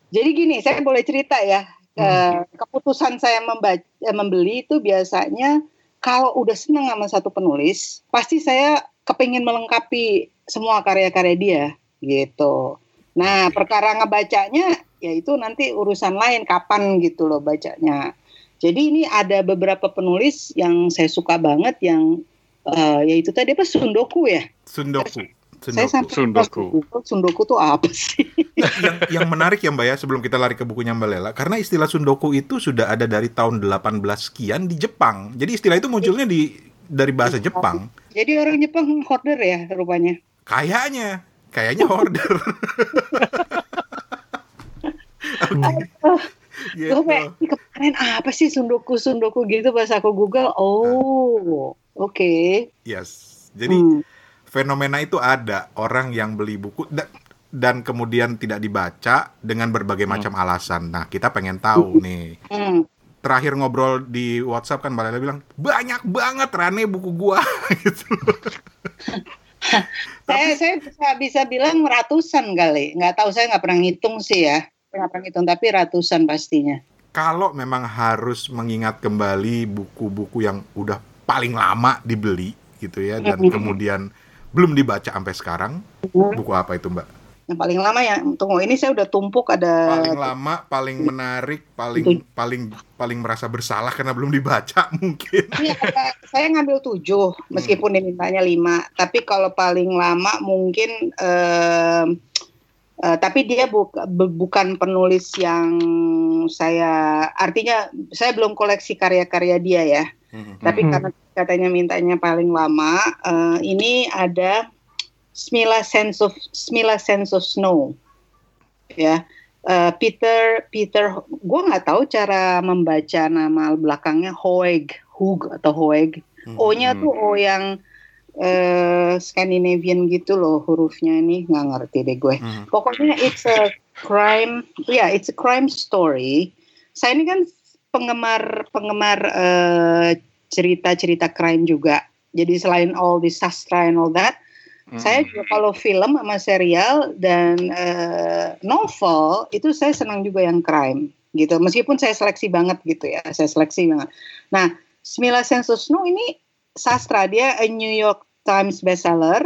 Jadi gini, saya boleh cerita ya Hmm. keputusan saya membaca, eh, membeli itu biasanya kalau udah senang sama satu penulis, pasti saya kepingin melengkapi semua karya-karya dia gitu. Nah, perkara ngebacanya ya itu nanti urusan lain kapan gitu loh bacanya. Jadi ini ada beberapa penulis yang saya suka banget yang uh, yaitu tadi apa Sundoku ya? Sundoku. Sundoku. Saya sampai Sundoku. Sundoku tuh apa sih? yang yang menarik ya Mbak ya sebelum kita lari ke bukunya Mbak Lela karena istilah Sundoku itu sudah ada dari tahun 18 sekian di Jepang. Jadi istilah itu munculnya di dari bahasa Jepang. Jadi orang Jepang hoarder ya rupanya. Kayaknya, kayaknya hoarder. okay. gitu. Gue kemarin apa sih sundoku sundoku gitu pas aku Google. Oh, oke. Okay. Yes. Jadi hmm fenomena itu ada orang yang beli buku da dan kemudian tidak dibaca dengan berbagai macam hmm. alasan. Nah, kita pengen tahu nih. Hmm. Terakhir ngobrol di WhatsApp kan Mbak Lela bilang banyak banget Rane buku gua gitu. saya saya bisa bisa bilang ratusan kali. Nggak tahu saya nggak pernah ngitung sih ya. Nggak pernah ngitung tapi ratusan pastinya. Kalau memang harus mengingat kembali buku-buku yang udah paling lama dibeli gitu ya dan hmm. kemudian belum dibaca sampai sekarang. Buku apa itu, Mbak? Yang paling lama ya, tunggu ini saya udah tumpuk ada paling lama, paling menarik, paling itu. paling paling merasa bersalah karena belum dibaca mungkin. Iya, saya ngambil tujuh meskipun hmm. dimintanya lima, tapi kalau paling lama mungkin uh, uh, tapi dia bu bukan penulis yang saya artinya saya belum koleksi karya-karya dia ya. Hmm. Tapi hmm. karena katanya mintanya paling lama, uh, ini ada Smila Sense of Smila Sense of Snow, ya. Uh, Peter Peter, gue nggak tahu cara membaca nama belakangnya Hoeg, Hug atau Hoeg. Hmm. O-nya tuh O yang uh, Scandinavian gitu loh hurufnya ini nggak ngerti deh gue. Hmm. Pokoknya it's a crime, ya yeah, it's a crime story. Saya ini kan penggemar penggemar uh, cerita-cerita crime juga. Jadi selain all the sastra and all that, hmm. saya juga kalau film sama serial dan uh, novel itu saya senang juga yang crime gitu. Meskipun saya seleksi banget gitu ya, saya seleksi banget. Nah, Smila Snow ini sastra dia a New York Times bestseller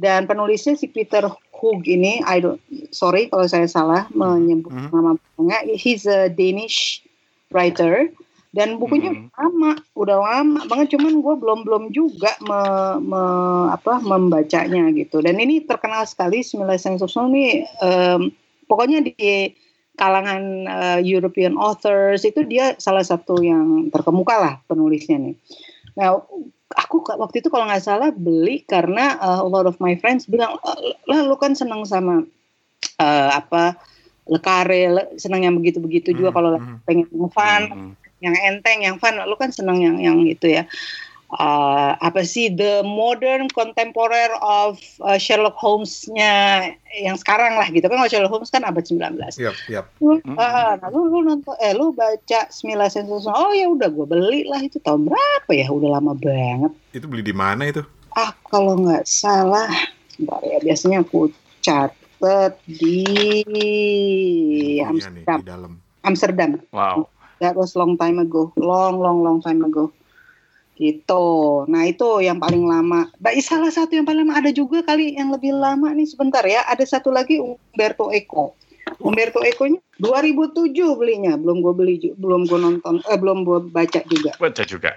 dan penulisnya si Peter Hoog ini, I don't, sorry kalau saya salah menyebut mm -hmm. namanya, he's a Danish writer dan bukunya mm -hmm. lama, udah lama banget, cuman gue belum belum juga me, me, apa membacanya gitu. Dan ini terkenal sekali Smiley Sensosno ini, um, pokoknya di kalangan uh, European authors itu dia salah satu yang terkemuka lah penulisnya nih. Nah, aku waktu itu kalau nggak salah beli karena uh, a lot of my friends bilang lah lu kan senang sama uh, apa lekare le, senang yang begitu-begitu juga hmm, kalau hmm. pengen fun hmm. Yang enteng yang fun lu kan senang yang yang itu ya uh, apa sih the modern contemporary of uh, Sherlock Holmes-nya yang sekarang lah gitu kan kalau Sherlock Holmes kan abad 19. Yep, yep. Lu, uh, nah, lu, lu nonton eh lu baca Smila Sensus oh ya udah gue beli lah itu tahun berapa ya udah lama banget. Itu beli di mana itu? Ah kalau nggak salah, Bentar ya biasanya aku catat di oh, Amsterdam. Iya nih, di dalam. Amsterdam. Wow. That was long time ago, long long long time ago. Gitu. Nah itu yang paling lama. Bah, salah satu yang paling lama ada juga kali yang lebih lama nih sebentar ya. Ada satu lagi Umberto Eco. Umberto Eco-nya 2007 belinya. Belum gue beli, belum gue nonton, eh, belum gue baca juga. Baca juga.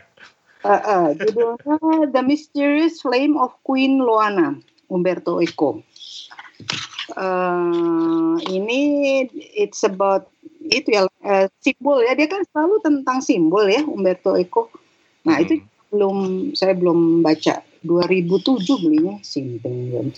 Uh, uh, judulnya The Mysterious Flame of Queen Loana. Umberto Eco. Uh, ini it's about itu ya uh, simbol ya dia kan selalu tentang simbol ya Umberto Eco. Nah hmm. itu belum saya belum baca 2007 belinya simpen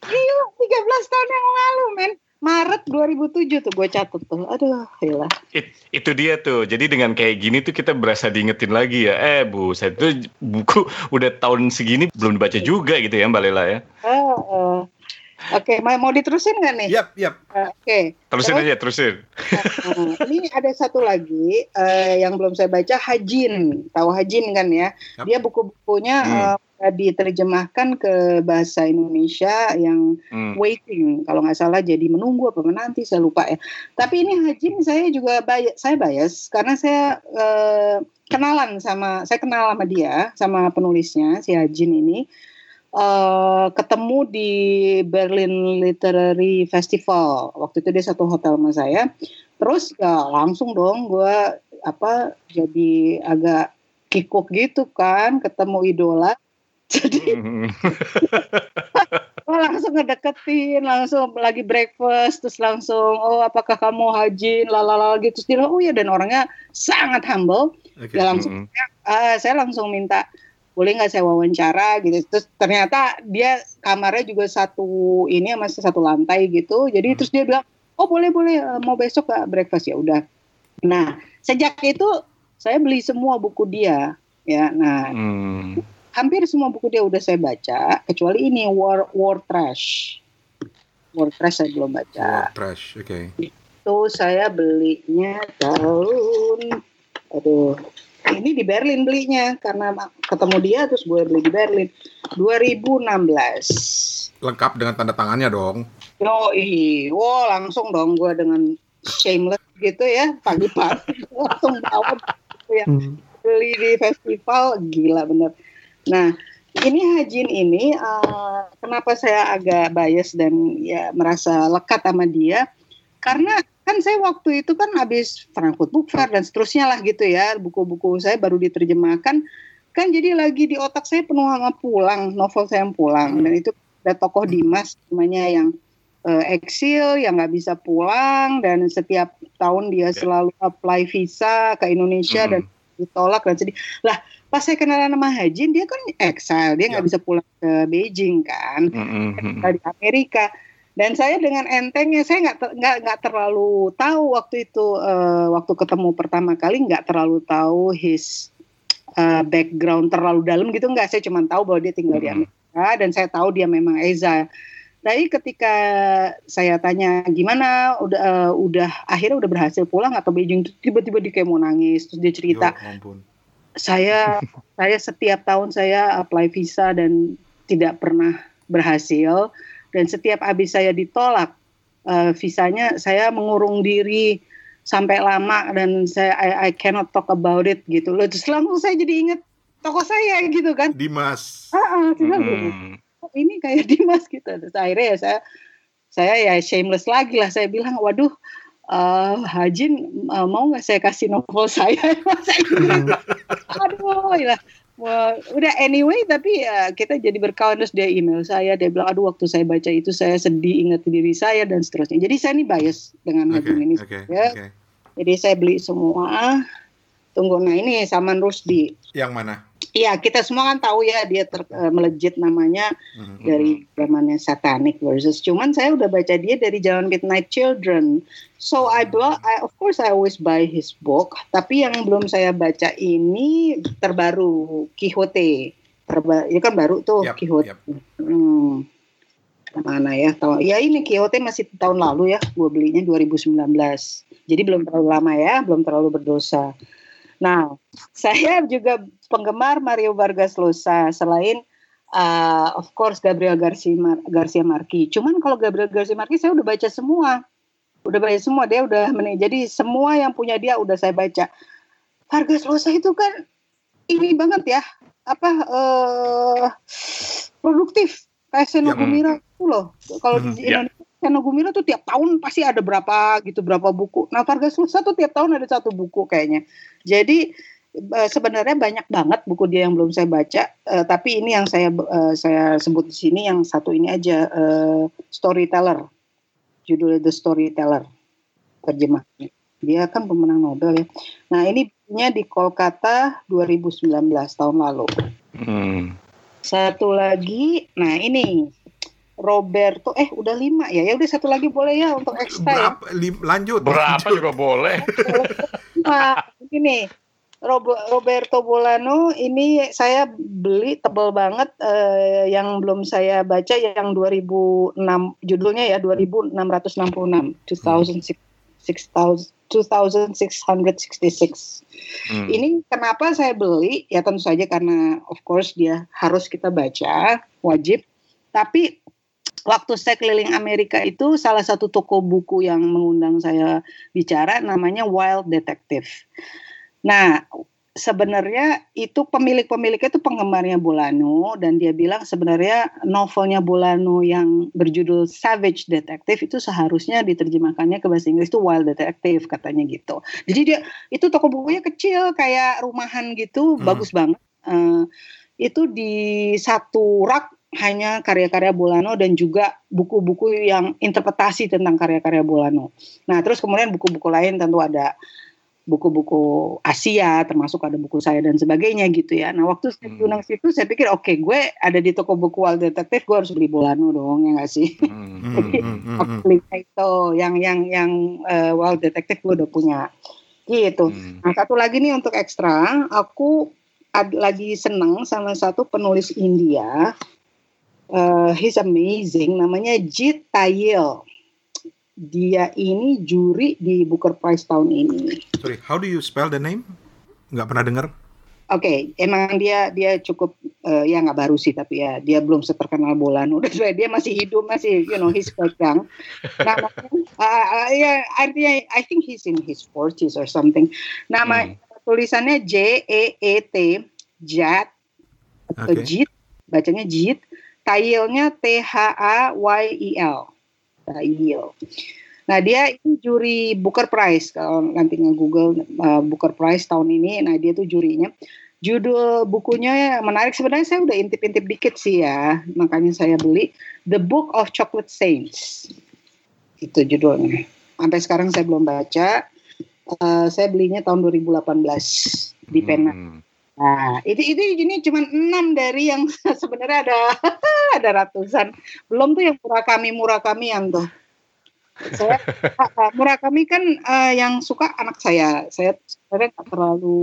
Iya, 13 tahun yang lalu, men. Maret 2007 tuh gue catet tuh. Aduh, hilah. It, itu dia tuh. Jadi dengan kayak gini tuh kita berasa diingetin lagi ya. Eh, Bu, saya tuh buku udah tahun segini belum dibaca juga gitu ya, Mbak Lela ya. Uh, uh. Oke, okay, mau diterusin nggak nih? Yap, yap. Uh, Oke. Okay. Terusin Terus, aja, terusin. Uh, ini ada satu lagi uh, yang belum saya baca, Hajin. Tahu Hajin kan ya? Yep. Dia buku-bukunya hmm. uh, diterjemahkan ke bahasa Indonesia yang hmm. waiting. Kalau nggak salah jadi menunggu apa menanti, saya lupa ya. Tapi ini Hajin saya juga bias, saya bias karena saya uh, kenalan sama, saya kenal sama dia, sama penulisnya si Hajin ini uh, ketemu di Berlin Literary Festival. Waktu itu dia satu hotel sama saya. Terus ya langsung dong gue apa jadi agak kikuk gitu kan, ketemu idola. Jadi oh, langsung ngedeketin, langsung lagi breakfast, terus langsung oh apakah kamu haji, lalala gitu. Terus dia oh ya dan orangnya sangat humble. Okay. Dia langsung, mm -hmm. uh, saya langsung minta boleh nggak saya wawancara gitu. Terus ternyata dia kamarnya juga satu ini masih satu lantai gitu. Jadi hmm. terus dia bilang oh boleh boleh eh, mau besok gak breakfast? Ya udah. Nah sejak itu saya beli semua buku dia ya. Nah hmm. hampir semua buku dia udah saya baca kecuali ini War War Trash. War Trash saya belum baca. War Trash oke. Okay. itu saya belinya tahun aduh ini di Berlin belinya karena ketemu dia terus gue beli di Berlin. 2016 lengkap dengan tanda tangannya dong. Yo wow langsung dong gue dengan shameless gitu ya pagi-pagi. Langsung bawa ya. Hmm. beli di festival gila bener. Nah ini Hajin ini uh, kenapa saya agak bias dan ya merasa lekat sama dia? Karena kan saya waktu itu kan habis Frankfurt Book Fair dan seterusnya lah gitu ya buku-buku saya baru diterjemahkan. Kan jadi lagi di otak saya penuh sama pulang novel saya yang pulang. Dan itu ada tokoh Dimas namanya yang uh, eksil yang nggak bisa pulang. Dan setiap tahun dia ya. selalu apply visa ke Indonesia mm. dan ditolak dan sedih. Lah pas saya kenalan sama Hajin dia kan exile dia nggak yeah. bisa pulang ke Beijing kan. Mm -hmm. di Amerika dan saya dengan entengnya saya nggak nggak nggak terlalu tahu waktu itu uh, waktu ketemu pertama kali nggak terlalu tahu his uh, background terlalu dalam gitu nggak. Saya cuma tahu bahwa dia tinggal hmm. di Amerika dan saya tahu dia memang Eza Tapi ketika saya tanya gimana, udah uh, udah akhirnya udah berhasil pulang atau Beijing, tiba-tiba dia kayak mau nangis, terus dia cerita, ampun. saya saya setiap tahun saya apply visa dan tidak pernah berhasil, dan setiap habis saya ditolak uh, visanya, saya mengurung diri sampai lama dan saya I, I cannot talk about it gitu loh. Terus langsung saya jadi inget toko saya gitu kan. Dimas. Ah, ah, Hmm. "Oh, ini kayak Dimas gitu. Terus akhirnya ya saya saya ya shameless lagi lah. Saya bilang, waduh, eh Hajin eh, mau nggak saya kasih novel saya? aduh, ya. Wah, udah anyway tapi ya kita jadi berkawan terus dia email saya dia bilang aduh waktu saya baca itu saya sedih ingat diri saya dan seterusnya jadi saya ini bias dengan Hajin ini oke, ya. oke. jadi saya beli semua tunggu nah ini Saman Rusdi Yang mana? Iya, kita semua kan tahu ya dia ter, eh, melejit namanya Mhm. dari zamannya Satanic versus. Cuman saya udah baca dia dari zaman Midnight Children. So I bought, I, of course I always buy his book. Tapi yang belum saya baca ini terbaru Quixote. Terba, itu kan baru tuh Yap, Quixote. yap. Hmm. Mana ya? Tahu? Ya ini Quixote masih tahun lalu ya. Gue belinya 2019. Jadi belum terlalu lama ya, belum terlalu berdosa. Nah, saya juga penggemar Mario Vargas Llosa selain uh, of course Gabriel Garcia Mar Garcia Marquez. Cuman kalau Gabriel Garcia Marquez saya udah baca semua. Udah baca semua, dia udah meni- jadi semua yang punya dia udah saya baca. Vargas Llosa itu kan ini banget ya. Apa eh produktif kayak Seno Gumira itu loh. Kalau Hmm, di ya. Indonesia Seno Gumira tuh tiap tahun pasti ada berapa gitu berapa buku. Nah Vargas Llosa tuh tiap tahun ada satu buku kayaknya. Jadi eh, sebenarnya banyak banget buku dia yang belum saya baca. eh, tapi ini yang saya eh, saya sebut di sini yang satu ini aja eh, Storyteller. Judulnya The Storyteller. Terjemahnya. Dia kan pemenang Nobel ya. Nah ini bukunya di Kolkata 2019 tahun lalu. Hmm. Satu lagi, nah ini Roberto, eh udah lima ya, ya udah satu lagi boleh ya untuk ekstra ya. Lim- lanjut. Berapa lanjut. juga boleh. Nah, ini Rob- Roberto Bolano ini saya beli tebel banget eh, yang belum saya baca yang 2006 judulnya ya 2666 2006 6000 2666. Hmm. Ini kenapa saya beli? Ya tentu saja karena of course dia harus kita baca, wajib. Tapi waktu saya keliling Amerika itu salah satu toko buku yang mengundang saya bicara namanya Wild Detective. Nah, sebenarnya itu pemilik-pemiliknya itu penggemarnya Bolano dan dia bilang sebenarnya novelnya Bolano yang berjudul Savage Detective itu seharusnya diterjemahkannya ke bahasa Inggris itu Wild Detective katanya gitu. Jadi dia itu toko bukunya kecil kayak rumahan gitu, Hmm. bagus banget. Eh, itu di satu rak hanya karya-karya Bolano dan juga buku-buku yang interpretasi tentang karya-karya Bolano. Nah, terus kemudian buku-buku lain tentu ada buku-buku Asia, termasuk ada buku saya dan sebagainya gitu ya. Nah, waktu saya Hmm. diundang situ, saya pikir oke, gue ada di toko buku Wild Detective, gue harus beli Bolano dong, ya nggak sih? Hmm. Hmm, hmm, hmm, Aku hmm. beli itu, yang yang yang eh, Wild Detective gue udah punya, gitu. Hmm. Nah, satu lagi nih untuk ekstra, aku ad- lagi seneng sama satu penulis India. Eh, he's amazing, namanya Jit Tayil. Dia ini juri di Booker Prize tahun ini. Sorry, how do you spell the name? Nggak pernah dengar. Oke, emang dia dia cukup eh, ya nggak baru sih tapi ya dia belum seterkenal Bolano. Udah dia masih hidup masih you know he's quite young. Nama uh, uh, ya artinya I think he's in his 40s or something. Nama tulisannya J E E T Jat atau Oke. Jit bacanya Jit. Tailnya T H A Y I L. Tail. Nah dia ini juri Booker Prize kalau nanti nge-google uh, Booker Prize tahun ini. Nah dia tuh jurinya. Judul bukunya menarik sebenarnya saya udah intip-intip dikit sih ya, makanya saya beli The Book of Chocolate Saints. Itu judulnya. Sampai sekarang saya belum baca. Uh, saya belinya tahun 2018 di Pena. Hmm. Nah, itu itu ini cuma enam dari yang sebenarnya ada ada ratusan. Belum tuh yang Murakami Murakamian tuh. Saya ah, Murakami kan eh, yang suka anak saya. Saya sebenarnya nggak terlalu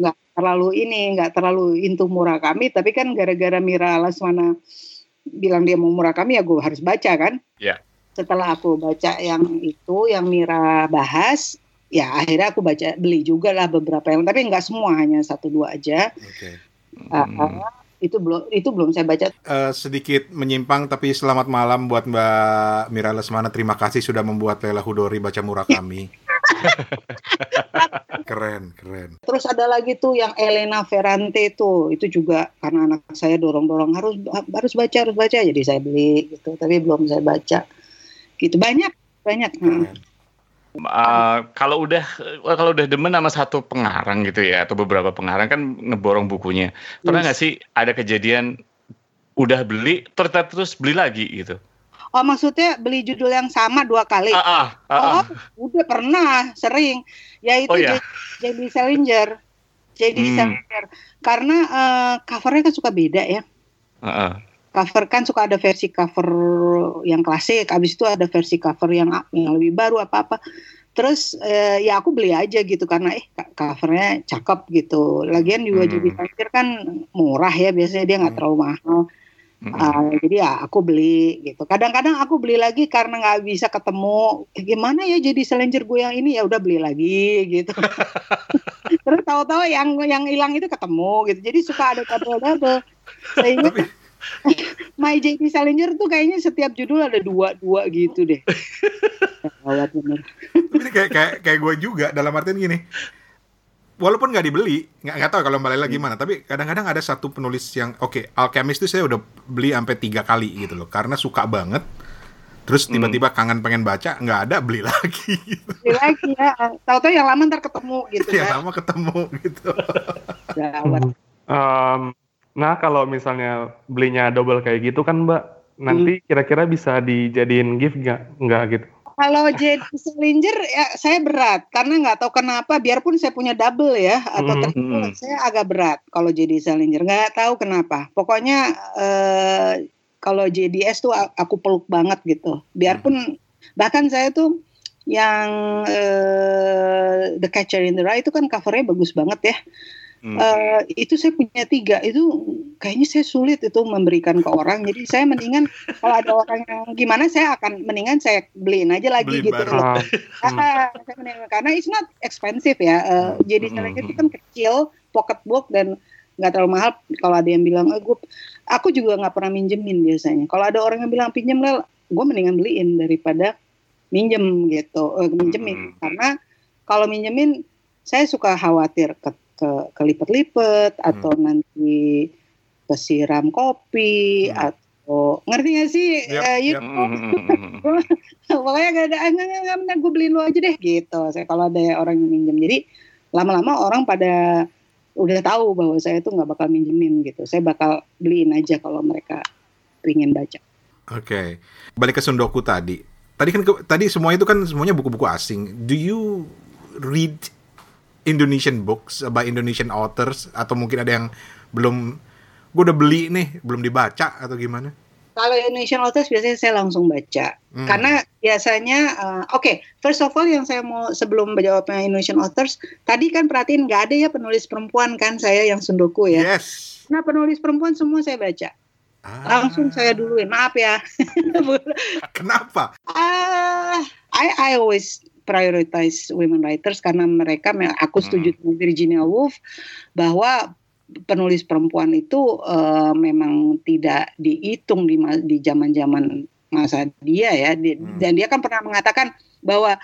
nggak terlalu ini nggak terlalu into Murakami, tapi kan gara-gara Mira Laswana bilang dia mau Murakami ya gue harus baca kan. Iya. Setelah aku baca yang itu yang Mira bahas, ya akhirnya aku baca beli juga lah beberapa yang tapi nggak semua hanya satu dua aja. Oke. Ah, ah, itu belum itu belum saya baca. Eh, sedikit menyimpang tapi selamat malam buat Mbak Mira Lesmana. Terima kasih sudah membuat Lela Hudori baca Murakami. keren, keren. Terus ada lagi tuh yang Elena Ferrante tuh, itu juga karena anak saya dorong-dorong harus harus baca harus baca, jadi saya beli gitu. Tapi belum saya baca. Gitu banyak banyak. Hmm. keren. Uh, kalau udah kalau udah demen sama satu pengarang gitu ya atau beberapa pengarang kan ngeborong bukunya pernah Yes. nggak sih ada kejadian udah beli terus terus beli lagi gitu Oh maksudnya beli judul yang sama dua kali? ah ah, ah, Oh ah. udah pernah sering. Yaitu Oh, ya? J.D. Salinger. J.D. Hmm. Salinger. Karena eh, covernya kan suka beda ya. ah, ah. Cover kan suka ada versi cover yang klasik, habis itu ada versi cover yang yang lebih baru apa apa. Terus eh, ya aku beli aja gitu karena eh covernya cakep gitu. Lagian juga Hmm. jadi parkir kan murah ya biasanya dia nggak terlalu mahal. Mm-mm. Ah, jadi ya aku beli gitu. Kadang-kadang aku beli lagi karena nggak bisa ketemu. Eh, Gimana ya jadi Salinger gue yang ini ya udah beli lagi gitu. Terus tahu-tahu yang yang hilang itu ketemu gitu. Jadi suka ada double-double. Sehingga My JP Salinger tuh kayaknya setiap judul ada dua-dua gitu deh. Gawat bener. Ini kayak kayak kayak gue juga dalam artian gini. Walaupun nggak dibeli, nggak nggak tahu kalau Mbak Lela gimana. Tapi kadang-kadang ada satu penulis yang oke, Alchemist itu saya udah beli sampai tiga kali gitu loh, karena suka banget. Terus tiba-tiba kangen pengen baca, nggak ada beli lagi. Gitu. Beli lagi ya. Tahu-tahu yang lama ntar ketemu gitu Yang kan. lama ketemu gitu. Gawat. Em, nah kalau misalnya belinya double kayak gitu kan Mbak, nanti kira-kira bisa dijadiin gift nggak? Nggak gitu. Kalau JD Salinger ya saya berat karena nggak tahu kenapa biarpun saya punya double ya atau Mhm. triple Mhm. saya agak berat kalau JD Salinger nggak tahu kenapa. Pokoknya eh, kalau JDS tuh aku peluk banget gitu. Biarpun bahkan saya tuh yang eh, The Catcher in the Rye itu kan covernya bagus banget ya. Hmm. Eh, itu saya punya tiga. Itu kayaknya saya sulit itu memberikan ke orang. Jadi saya mendingan kalau ada orang yang gimana saya akan mendingan saya beliin aja lagi Beli gitu. baru. Ah, Ah, saya mendingan- karena it's not expensive ya. Eh, jadi Hmm. itu kan kecil pocket book dan nggak terlalu mahal. Kalau ada yang bilang eh, gue aku juga nggak pernah minjemin biasanya. Kalau ada orang yang bilang pinjem lah gue mendingan beliin daripada minjem gitu. Eh, minjemin. Hmm. karena kalau minjemin saya suka khawatir ke, ke kelipet-lipet atau nanti kesiram kopi Hmm. atau ngerti gak sih you yap. know, Mm-mm. pokoknya gak ada ah, enggak, enggak, enggak, enggak, gue beliin lu aja deh gitu saya kalau ada orang yang minjem jadi lama-lama orang pada udah tahu bahwa saya tuh nggak bakal minjemin gitu saya bakal beliin aja kalau mereka pengen baca Oke, balik ke Sundoku tadi. Tadi kan ke- tadi semua itu kan semuanya buku-buku asing. Do you read Indonesian books by Indonesian authors atau mungkin ada yang belum gue udah beli nih belum dibaca atau gimana? kalau Indonesian authors biasanya saya langsung baca Hmm. karena biasanya uh, oke first of all yang saya mau sebelum menjawabnya Indonesian authors tadi kan perhatiin nggak ada ya penulis perempuan kan saya yang sundoku ya Yes. nah penulis perempuan semua saya baca Ah, langsung saya duluin maaf ya Kenapa? Ah, I I always prioritize women writers karena mereka me- aku setuju dengan Virginia Woolf bahwa penulis perempuan itu eh, memang tidak dihitung di di zaman-zaman masa dia ya. Di- Hmm. dan dia kan pernah mengatakan bahwa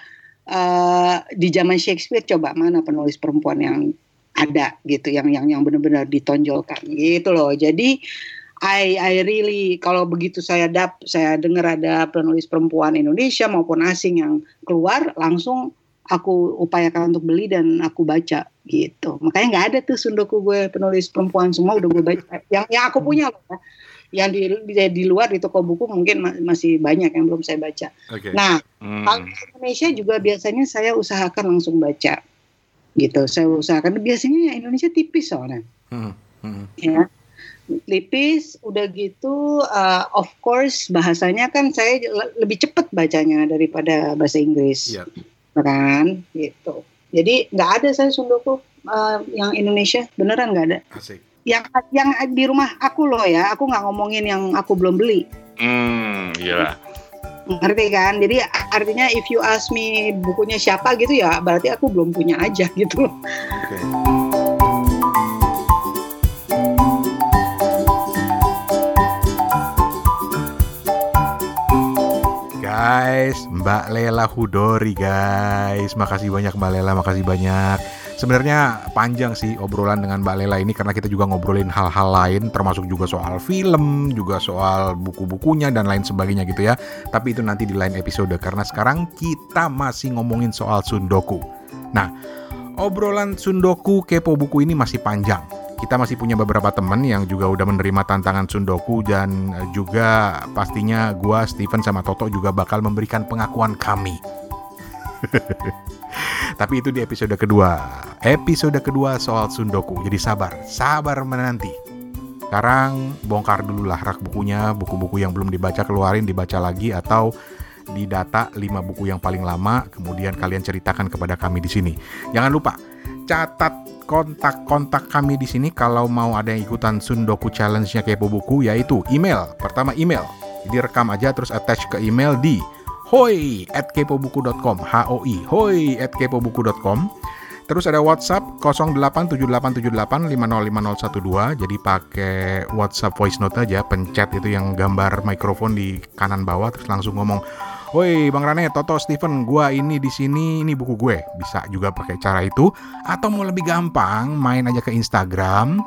eh, di zaman Shakespeare coba mana penulis perempuan yang ada gitu yang yang yang benar-benar ditonjolkan gitu loh. Jadi I I really kalau begitu saya dap saya dengar ada penulis perempuan Indonesia maupun asing yang keluar langsung aku upayakan untuk beli dan aku baca gitu makanya nggak ada tuh sundoku gue penulis perempuan semua udah gue baca yang yang aku punya loh ya. yang di, di di luar di toko buku mungkin ma- masih banyak yang belum saya baca Oke. nah Hmm. kalau di Indonesia juga biasanya saya usahakan langsung baca gitu saya usahakan biasanya Indonesia tipis soalnya Hmm, hmm. ya tipis udah gitu uh, of course bahasanya kan saya le- lebih cepat bacanya daripada bahasa Inggris Iya. kan gitu jadi nggak ada saya sundoku uh, yang Indonesia beneran nggak ada Asik. yang yang di rumah aku loh ya aku nggak ngomongin yang aku belum beli Hmm, iya. ngerti kan jadi artinya if you ask me bukunya siapa gitu ya berarti aku belum punya aja gitu Oke. Guys, Mbak Lela Hudori guys. Makasih banyak Mbak Lela, makasih banyak. Sebenarnya panjang sih obrolan dengan Mbak Lela ini karena kita juga ngobrolin hal-hal lain termasuk juga soal film, juga soal buku-bukunya dan lain sebagainya gitu ya. Tapi itu nanti di lain episode karena sekarang kita masih ngomongin soal Sundoku. Nah, obrolan Sundoku kepo buku ini masih panjang. Kita masih punya beberapa teman yang juga udah menerima tantangan Sundoku dan eh, juga pastinya gua, Steven sama Toto juga bakal memberikan pengakuan kami. Tapi itu di episode kedua. Episode kedua soal Sundoku. Jadi sabar, sabar menanti. Sekarang bongkar dulu lah rak bukunya, buku-buku yang belum dibaca keluarin, dibaca lagi atau didata 5 buku yang paling lama, kemudian kalian ceritakan kepada kami di sini. Jangan lupa catat kontak-kontak kami di sini kalau mau ada yang ikutan Sundoku Challenge-nya Kepo Buku yaitu email. Pertama email. Jadi rekam aja terus attach ke email di hoi at kepobuku.com h-o-i hoi at kepobuku.com Terus ada WhatsApp 087878505012 Jadi pakai WhatsApp voice note aja Pencet itu yang gambar mikrofon di kanan bawah Terus langsung ngomong Woi Bang Rane, Toto, Steven, gua ini di sini, ini buku gue. Bisa juga pakai cara itu atau mau lebih gampang, main aja ke Instagram,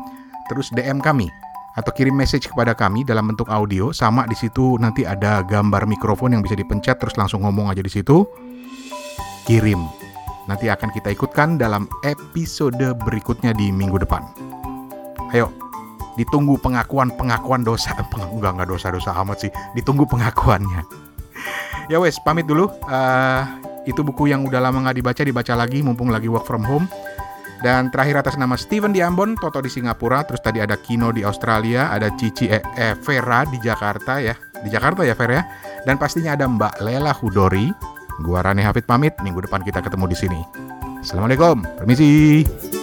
terus DM kami atau kirim message kepada kami dalam bentuk audio sama di situ nanti ada gambar mikrofon yang bisa dipencet terus langsung ngomong aja di situ. Kirim. Nanti akan kita ikutkan dalam episode berikutnya di minggu depan. Ayo, ditunggu pengakuan-pengakuan dosa. Peng- Enggak, enggak dosa-dosa amat sih. Ditunggu pengakuannya. Ya wes, pamit dulu. Eh, itu buku yang udah lama nggak dibaca, dibaca lagi mumpung lagi work from home. Dan terakhir atas nama Steven di Ambon, Toto di Singapura, terus tadi ada Kino di Australia, ada Cici eh, eh, Vera di Jakarta ya. Di Jakarta ya Vera ya. Dan pastinya ada Mbak Lela Hudori. Gua Rani Hafid pamit, minggu depan kita ketemu di sini. Assalamualaikum, permisi.